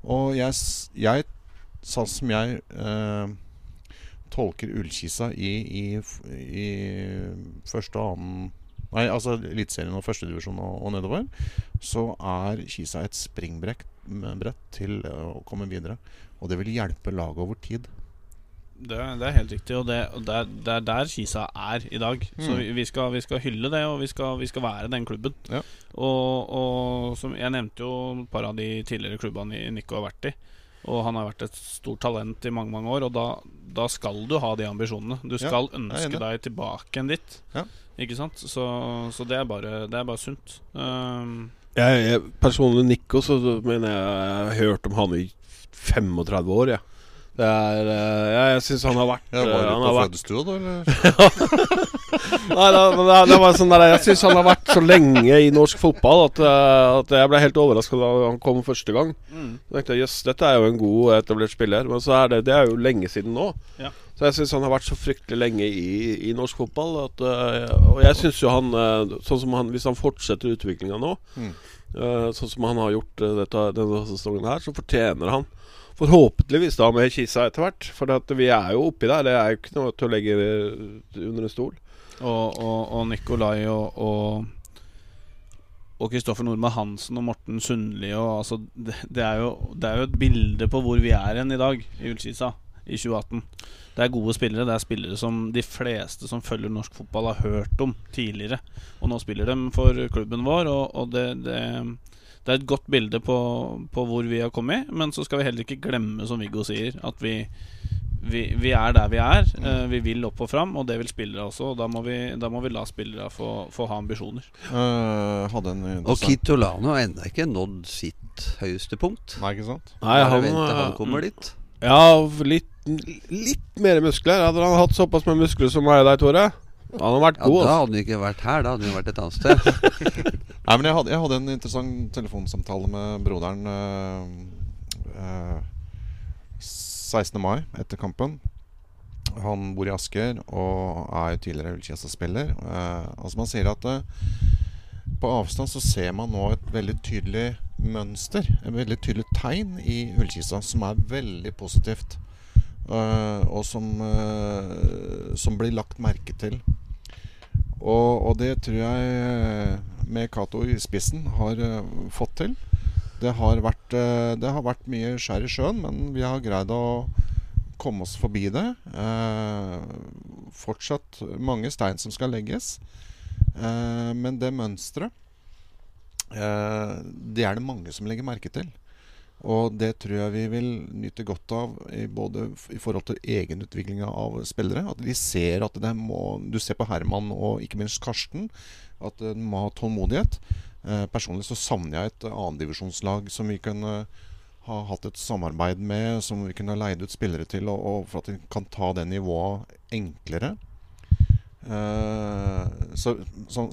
Og jeg, jeg sånn som jeg eh, tolker Ullkisa i, i, i første og annen Nei, altså Eliteserien og førstedivisjon og, og nedover, så er Kisa et springbrett til å komme videre. Og det vil hjelpe laget over tid. Det, det er helt riktig, og det, og det, er, er der Kisa er i dag. Så Mm. vi, vi, skal, vi skal hylle det, og vi skal, vi skal være den klubben. Ja. Og, og som Jeg nevnte jo et par av de tidligere klubbene Nico har vært i. Og han har vært et stort talent i mange mange år, og da, da skal du ha de ambisjonene. Du skal er ønske deg tilbake enn ditt. Ja. Ikke sant? Så, så det, er bare, det er bare sunt. Um, Jeg, jeg, personlig Nico, så mener jeg jeg har hørt om han i 35 år, jeg. Det er eh, Jeg, jeg syns han har vært Ja, eh, var du på fødestua, da? Nei, det, det, det var sånn der Jeg syns han har vært så lenge i norsk fotball at, eh, at jeg ble helt overraska da han kom første gang. Mm. Så tenkte jeg jøss, dette er jo en god etablert spiller. Men så er det, det er jo lenge siden nå. Ja. Så jeg syns han har vært så fryktelig lenge i, i norsk fotball. At, eh, og jeg syns jo han, eh, sånn som han Hvis han fortsetter utviklinga nå, Mm. sånn som han har gjort dette, denne sesongen her, så fortjener han Forhåpentligvis da med Kisa etter hvert. For vi er jo oppi der. Det er jo ikke noe til å legge under en stol. Og, og, og Nikolai og, og og Kristoffer Nordmann Hansen og Morten Sundli og, altså, det, det, er jo, det er jo et bilde på hvor vi er hen i dag i Ullskisa i 2018. Det er gode spillere. Det er spillere som de fleste som følger norsk fotball, har hørt om tidligere. Og nå spiller de for klubben vår, og, og det, det, det er et godt bilde på, på hvor vi har kommet. Men så skal vi heller ikke glemme, som Viggo sier, at vi, vi, vi er der vi er. Uh, vi vil opp og fram, og det vil spillere også. Og da må vi, da må vi la spillere få, få ha ambisjoner. Uh, hadde en Og Kitolano har ennå ikke nådd sitt høyeste punkt. Nei, ikke sant? Nei, han, vent til eh, han kommer dit. Ja, litt, litt mer muskler. Hadde han hatt såpass med muskler som meg og deg, Tore, han hadde vært Ja, god. da altså. hadde han ikke vært her, da hadde han vært et annet sted. Nei, men jeg hadde, jeg hadde en interessant telefonsamtale med broderen Øh, eh, 16. mai etter kampen. Han bor i Asker og er jo tidligere Ullkjesa-spiller. Eh, altså man sier at eh, på avstand så ser man nå et veldig tydelig mønster. Et veldig tydelig tegn i Ullkisa som er veldig positivt. Uh, og som, uh, som blir lagt merke til. Og, og det tror jeg med Cato i spissen har uh, fått til. Det har, vært, eh, det har vært mye skjær i sjøen, men vi har greid å komme oss forbi det. Eh, fortsatt mange stein som skal legges. Eh, men det mønsteret, eh, det er det mange som legger merke til. Og det tror jeg vi vil nyte godt av i både i forhold til egenutviklinga av spillere. At de ser at det må Du ser på Herman og ikke minst Karsten at en må ha tålmodighet. Eh, personlig så savner jeg et annendivisjonslag som vi kunne ha hatt et samarbeid med, som vi kunne ha leid ut spillere til, og, og for at de kan ta det nivået enklere. Eh, så, så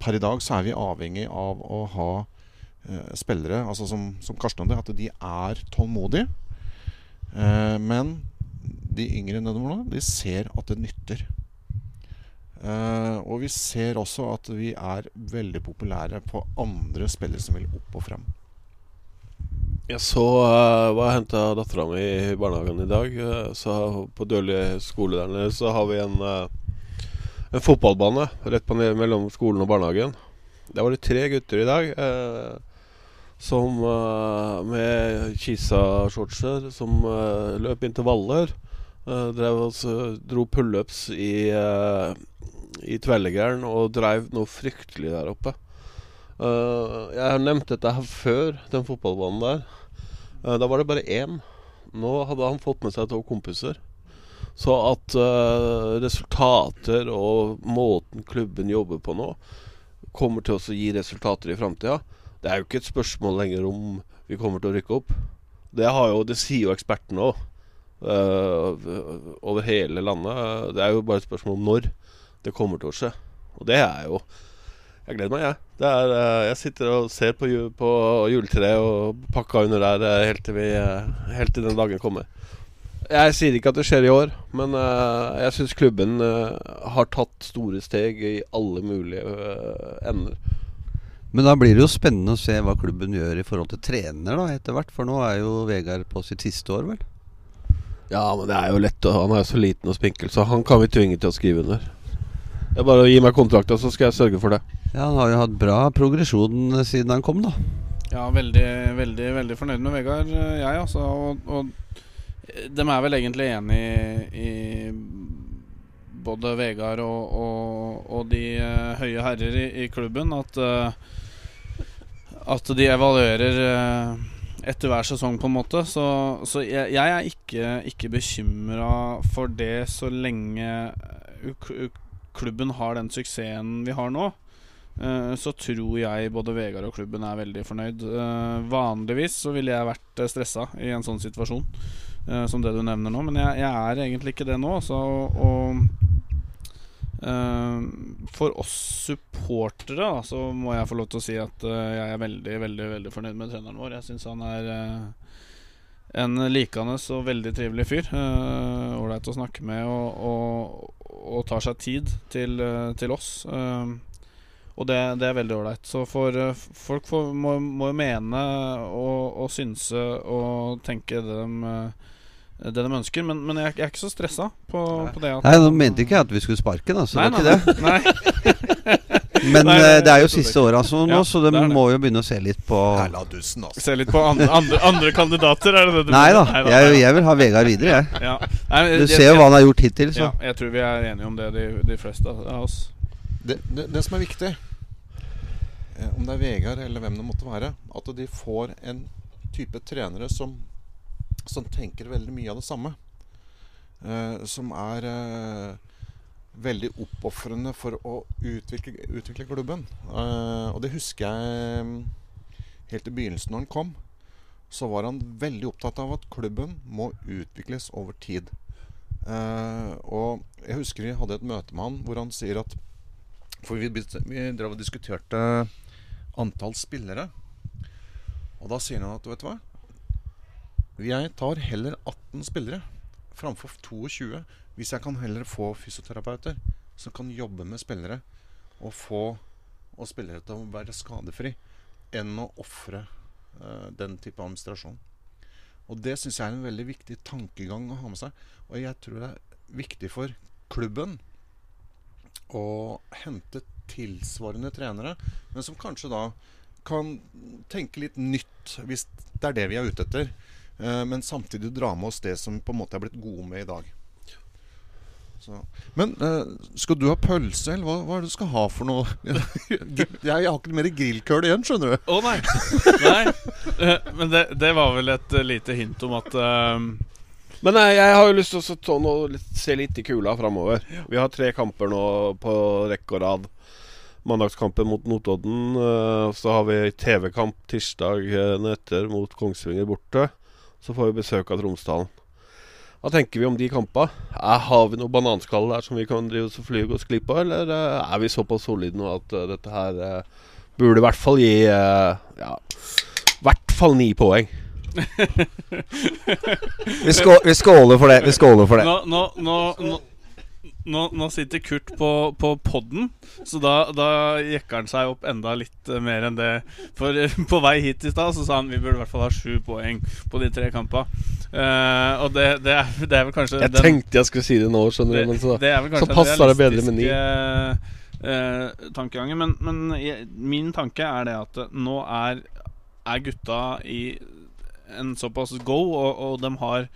per i dag så er vi avhengig av å ha eh, spillere, altså som, som Karsten hadde, at de er tålmodige. Eh, men de yngre nedover nå, de ser at det nytter. Eh, og vi ser også at vi er veldig populære på andre spillere som vil opp og frem. Jeg så uh, hva jeg henta dattera mi i barnehagen i dag. Uh, så på Døli skole der nede så har vi en, uh, en fotballbane rett på ned mellom skolen og barnehagen. Der var det tre gutter i dag eh, som eh, med Kisa-shortser som eh, løp intervaller. Uh, drev altså, dro pullups i, uh, i tverrleggeren og dreiv noe fryktelig der oppe. Uh, jeg har nevnt dette her før, den fotballbanen der. Uh, da var det bare én. Nå hadde han fått med seg to kompiser. Så at uh, resultater og måten klubben jobber på nå, kommer til å gi resultater i framtida. Det er jo ikke et spørsmål lenger om vi kommer til å rykke opp. Det, jo, det sier jo ekspertene òg. Over hele landet. Det er jo bare et spørsmål om når det kommer til å skje. Og det er jo Jeg gleder meg, jeg. Er, eh, jeg sitter og ser på, på juletreet og pakka under der eh, helt til, vi, eh, helt til den dagen kommer. Jeg sier ikke at det skjer i år, men eh, jeg syns klubben eh, har tatt store steg i alle mulige eh, ender. Men da blir det jo spennende å se hva klubben gjør i forhold til trener da etter hvert. For nå er jo Vegard på sitt siste år, vel. Ja, men det er jo lett. Han er jo så liten og spinkel, så han kan vi tvinge til å skrive under. Det er bare å gi meg kontrakta, så skal jeg sørge for det. Ja, Han har jo hatt bra progresjon siden han kom, da. Ja, veldig, veldig veldig fornøyd med Vegard, jeg, altså. Og, og de er vel egentlig enig i, i både Vegard og, og, og de eh, høye herrer i, i klubben at eh, At de evaluerer eh, etter hver sesong, på en måte. Så, så jeg, jeg er ikke, ikke bekymra for det så lenge eh, klubben har den suksessen vi har nå. Eh, så tror jeg både Vegard og klubben er veldig fornøyd. Eh, vanligvis så ville jeg vært stressa i en sånn situasjon. som det du nevner nå. Men jeg, jeg er egentlig ikke det nå. Så, og for oss supportere da, så må jeg få lov til å si at eh, jeg er veldig veldig, veldig fornøyd med treneren vår. Jeg syns han er eh, en likende og veldig trivelig fyr. eh, Ålreit å snakke med og, og, og tar seg tid til, til oss. eh, og det, det er veldig ålreit. Så for folk får, må, jo mene og, og synse og tenke det de, det de ønsker. Men, men jeg, jeg er ikke så stressa på, på det. At, Nei, nå mente ikke jeg at vi skulle sparke, da. Så Nei, det var ikke det. nei. Men Nei, eh, nei, det er jo siste året altså, nå, Ja, så de det må jo begynne å se litt på Herla dussen, altså. Se litt på andre, andre, andre kandidater, er det det du Nei da, jeg, jeg vil ha Vegard videre, jeg. Ja. Nei, men Du ser jo jeg- hva han har gjort hittil, så. Ja, jeg tror vi er enige om det, de, de fleste av oss. Det, det, det som er viktig, eh, om det er Vegard eller hvem det måtte være, at de får en type trenere som, som tenker veldig mye av det samme. Eh, som er eh, veldig oppofrende for å utvikle, utvikle klubben. Eh, og det husker jeg mm, helt i begynnelsen når han kom. Så var han veldig opptatt av at klubben må utvikles over tid. Eh, og jeg husker vi hadde et møte med han hvor han sier at For vi, vi drev og diskuterte antall spillere. Og da sier han at vet du hva Jeg tar heller 18 spillere framfor 22 hvis jeg kan heller få fysioterapeuter som kan jobbe med spillere og få og spillere til å være skadefri, enn å ofre uh, den type administrasjon. Og det syns jeg er en veldig viktig tankegang å ha med seg. Og jeg tror det er viktig for klubben å hente tilsvarende trenere, men som kanskje da kan tenke litt nytt, hvis det er det vi er ute etter. Eh, men samtidig dra med oss det som på en måte er blitt gode med i dag. Så. Men eh, skal du ha pølse, eller hva, hva er det du skal ha for noe? jeg, jeg har ikke mer grillkøl igjen, skjønner du. Å nei! nei. Eh, Men det, det var vel et lite hint om at eh, Men nei, jeg har jo lyst til å se litt i kula framover. Vi har tre kamper nå på rekke og rad. Mandagskampen mot Notodden. Så har vi TV-kamp tirsdagen etter mot Kongsvinger borte. Så får vi besøk av Tromsdalen. Hva tenker vi om de kampene? Eh, Har vi noe bananskall der som vi kan drive oss og fly oss glipp av, eller eh, er vi såpass solide nå at eh, dette her burde i hvert fall gi Ja, i hvert fall ni poeng. Vi, skå, vi skåler for det. Vi skåler for det. Nå, nå, nå, nå, nå, sitter Kurt på, på podden, så da, da jekker han seg opp enda litt eh, mer enn det. For eh, på vei hit i stad så sa han vi burde i hvert fall ha sju poeng på de tre kampene. Uh, og det, det, er, det er vel kanskje Jeg den- tenkte jeg skulle si det nå, skjønner du. Men så det så passer det bedre med ni. uh, tankegangen. Men, men jeg, min tanke er det at nå er, er gutta i en såpass go, og, og de har,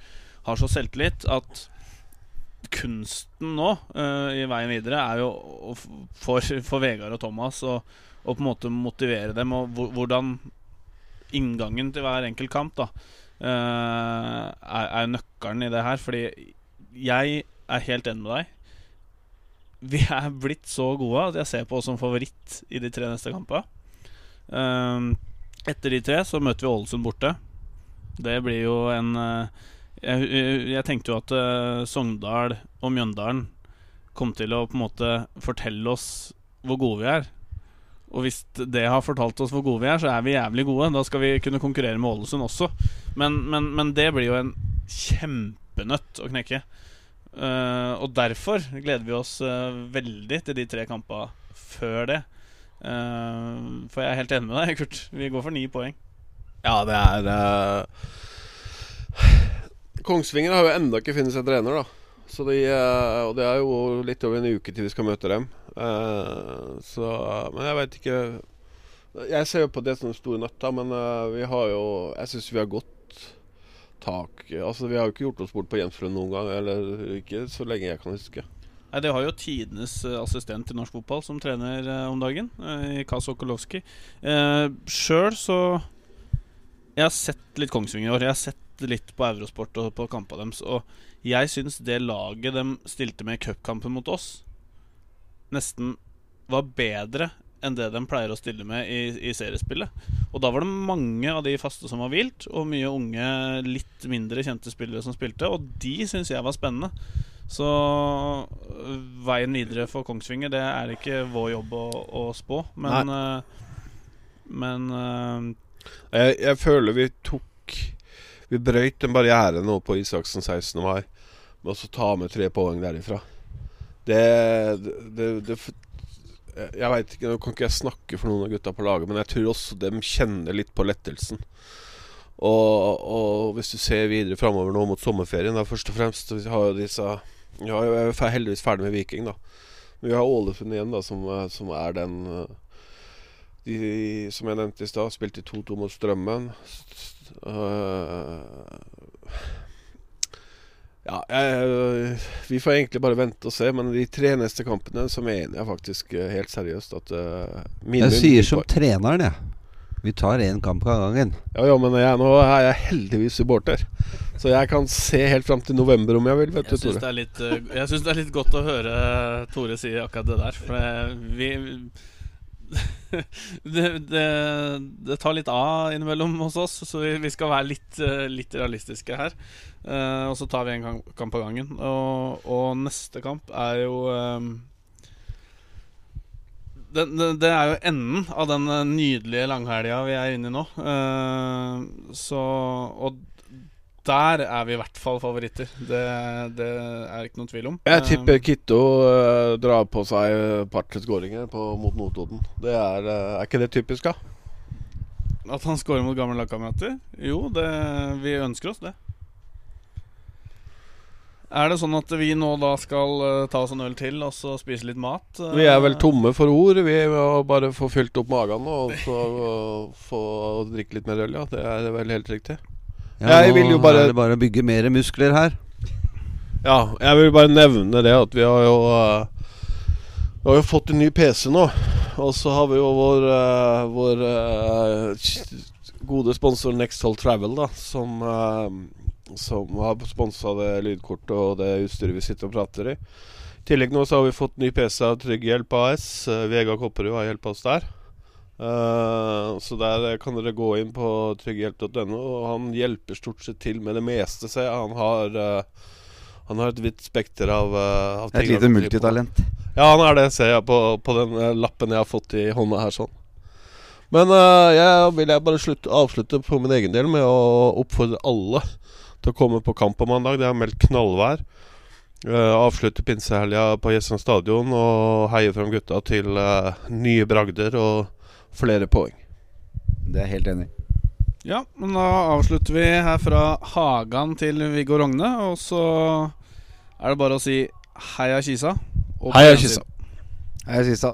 har så selvtillit at kunsten nå uh, i veien videre er jo for, for Vegard og Thomas å på en måte motivere dem, og hvordan inngangen til hver enkelt kamp da uh, er, er nøkkelen i det her. Fordi jeg er helt enig med deg. Vi er blitt så gode at jeg ser på oss som favoritt i de tre neste kampene. Uh, etter de tre så møter vi Ålesund borte. Det blir jo en eh, jeg, jeg tenkte jo at uh, Sogndal og Mjøndalen kom til å på en måte fortelle oss hvor gode vi er. Og hvis det har fortalt oss hvor gode vi er, så er vi jævlig gode. Da skal vi kunne konkurrere med Ålesund også. Men, men, men det blir jo en kjempenøtt å knekke. Uh, og derfor gleder vi oss uh, veldig til de tre kampene før det. Uh, for jeg er helt enig med deg, Kurt. Vi går for ni poeng. Ja, det er Kongsvinger har jo ennå ikke funnet seg trener, da. Så de, eh, og det er jo litt over en uke til vi skal møte dem. Eh, så Men jeg veit ikke Jeg ser jo på det som den store nøtta, men eh, vi har jo Jeg syns vi har godt tak Altså, vi har jo ikke gjort oss bort på Hjemslund noen gang, eller ikke så lenge jeg kan huske. Nei, Det har jo tidenes eh, assistent i norsk fotball som trener eh, om dagen, i Kaz Okolowski. Uh, Sjøl så Jeg har sett litt Kongsvinger i år. Jeg har sett litt på Eurosport og på kampene deres. Og jeg syns det laget de stilte med i cupkampen mot oss, nesten var bedre enn det de pleier å stille med i, i seriespillet. Og da var det mange av de faste som var vilt, og mye unge, litt mindre kjente spillere som spilte, og de syns jeg var spennende. Så øh, veien videre for Kongsvinger, det er ikke vår jobb å, å spå, men Nei. Men uh, Jeg, jeg føler vi tok Vi brøyt en barriere nå på Isaksen 16. mai med å ta med tre poeng derifra. Det, det, det, Jeg veit ikke, nå kan ikke jeg snakke for noen av gutta på laget, men jeg tror også de kjenner litt på lettelsen. Og, og hvis du ser videre framover nå mot sommerferien, da først og fremst Vi har jo disse Ja, jeg er heldigvis ferdig med Viking, da. Men vi har Ålesund igjen, da, som, er- som er den eh, de, som jeg nevnte i stad, spilte 2-2 mot Strømmen. Øh, ja, jeg, vi får egentlig bare vente og se, men de tre neste kampene så mener jeg faktisk eh, helt seriøst at uh, Jeg sier som treneren, jeg. Vi tar én kamp av gangen. Ja, ja, men jeg, nå er jeg heldigvis supporter. Så jeg kan se helt fram til november om jeg vil, vet jeg du, Tore. det, er litt, øh, jeg synes det er litt godt å høre Tore si akkurat det der. For vi det, det, det tar litt av innimellom hos oss, så vi, vi skal være litt, øh, litt realistiske her. Uh, og så tar vi en kamp, kamp av gangen. Og, og neste kamp er jo um, det, det, det er jo enden av den eh, nydelige langhelga vi er inne i nå. Uh, så Og der er vi i hvert fall favoritter. Det, det er ikke noen tvil om. Jeg tipper Kitto uh, drar på seg et par-tre skåringer mot Notodden. Det er, uh, er ikke det typisk, da? At han skårer mot gamle lagkamerater? Jo, det, vi ønsker oss det. Er det sånn at vi nå da skal eh, ta oss en øl til og så spise litt mat? Vi er vel tomme for ord. Vi må bare få fylt opp magen og så få drikke litt mer øl, ja. Det er vel helt riktig. Ja, Jeg vil jo bare- er det bare å bygge mer muskler her. Ja, jeg vil bare nevne det at vi har jo eh, Vi har jo fått en ny PC nå. Og så har vi jo vår, eh, vår eh, gode sponsor Nexthold Travel, da, som, som har sponsa det lydkortet og det utstyret vi sitter og prater i. I tillegg nå så har vi fått ny PC av Trygg Hjelp AS. Vega Kopperud har hjulpet oss der. Eh, så der kan dere gå inn på trygghjelp.no, og han hjelper stort sett til med det meste, ser jeg. Han har uh, han har et vidt spekter av, uh, av Et lite multitalent. Ja, han er det, ser jeg på, på den eh, lappen jeg har fått i hånda her. sånn Men eh, jeg vil jeg bare slutte, avslutte på min egen del med å oppfordre alle til å komme på kamp på mandag. Det er meldt knallvær. Uh, avslutte pinsehelga på Jessheim stadion og heie fram gutta til eh, nye bragder og flere poeng. Det er jeg helt enig i. Ja, men da avslutter vi her fra Hagan til Viggo Rogne. Og så er det bare å si heia Kisa. og Kisa. Heia. Kisa.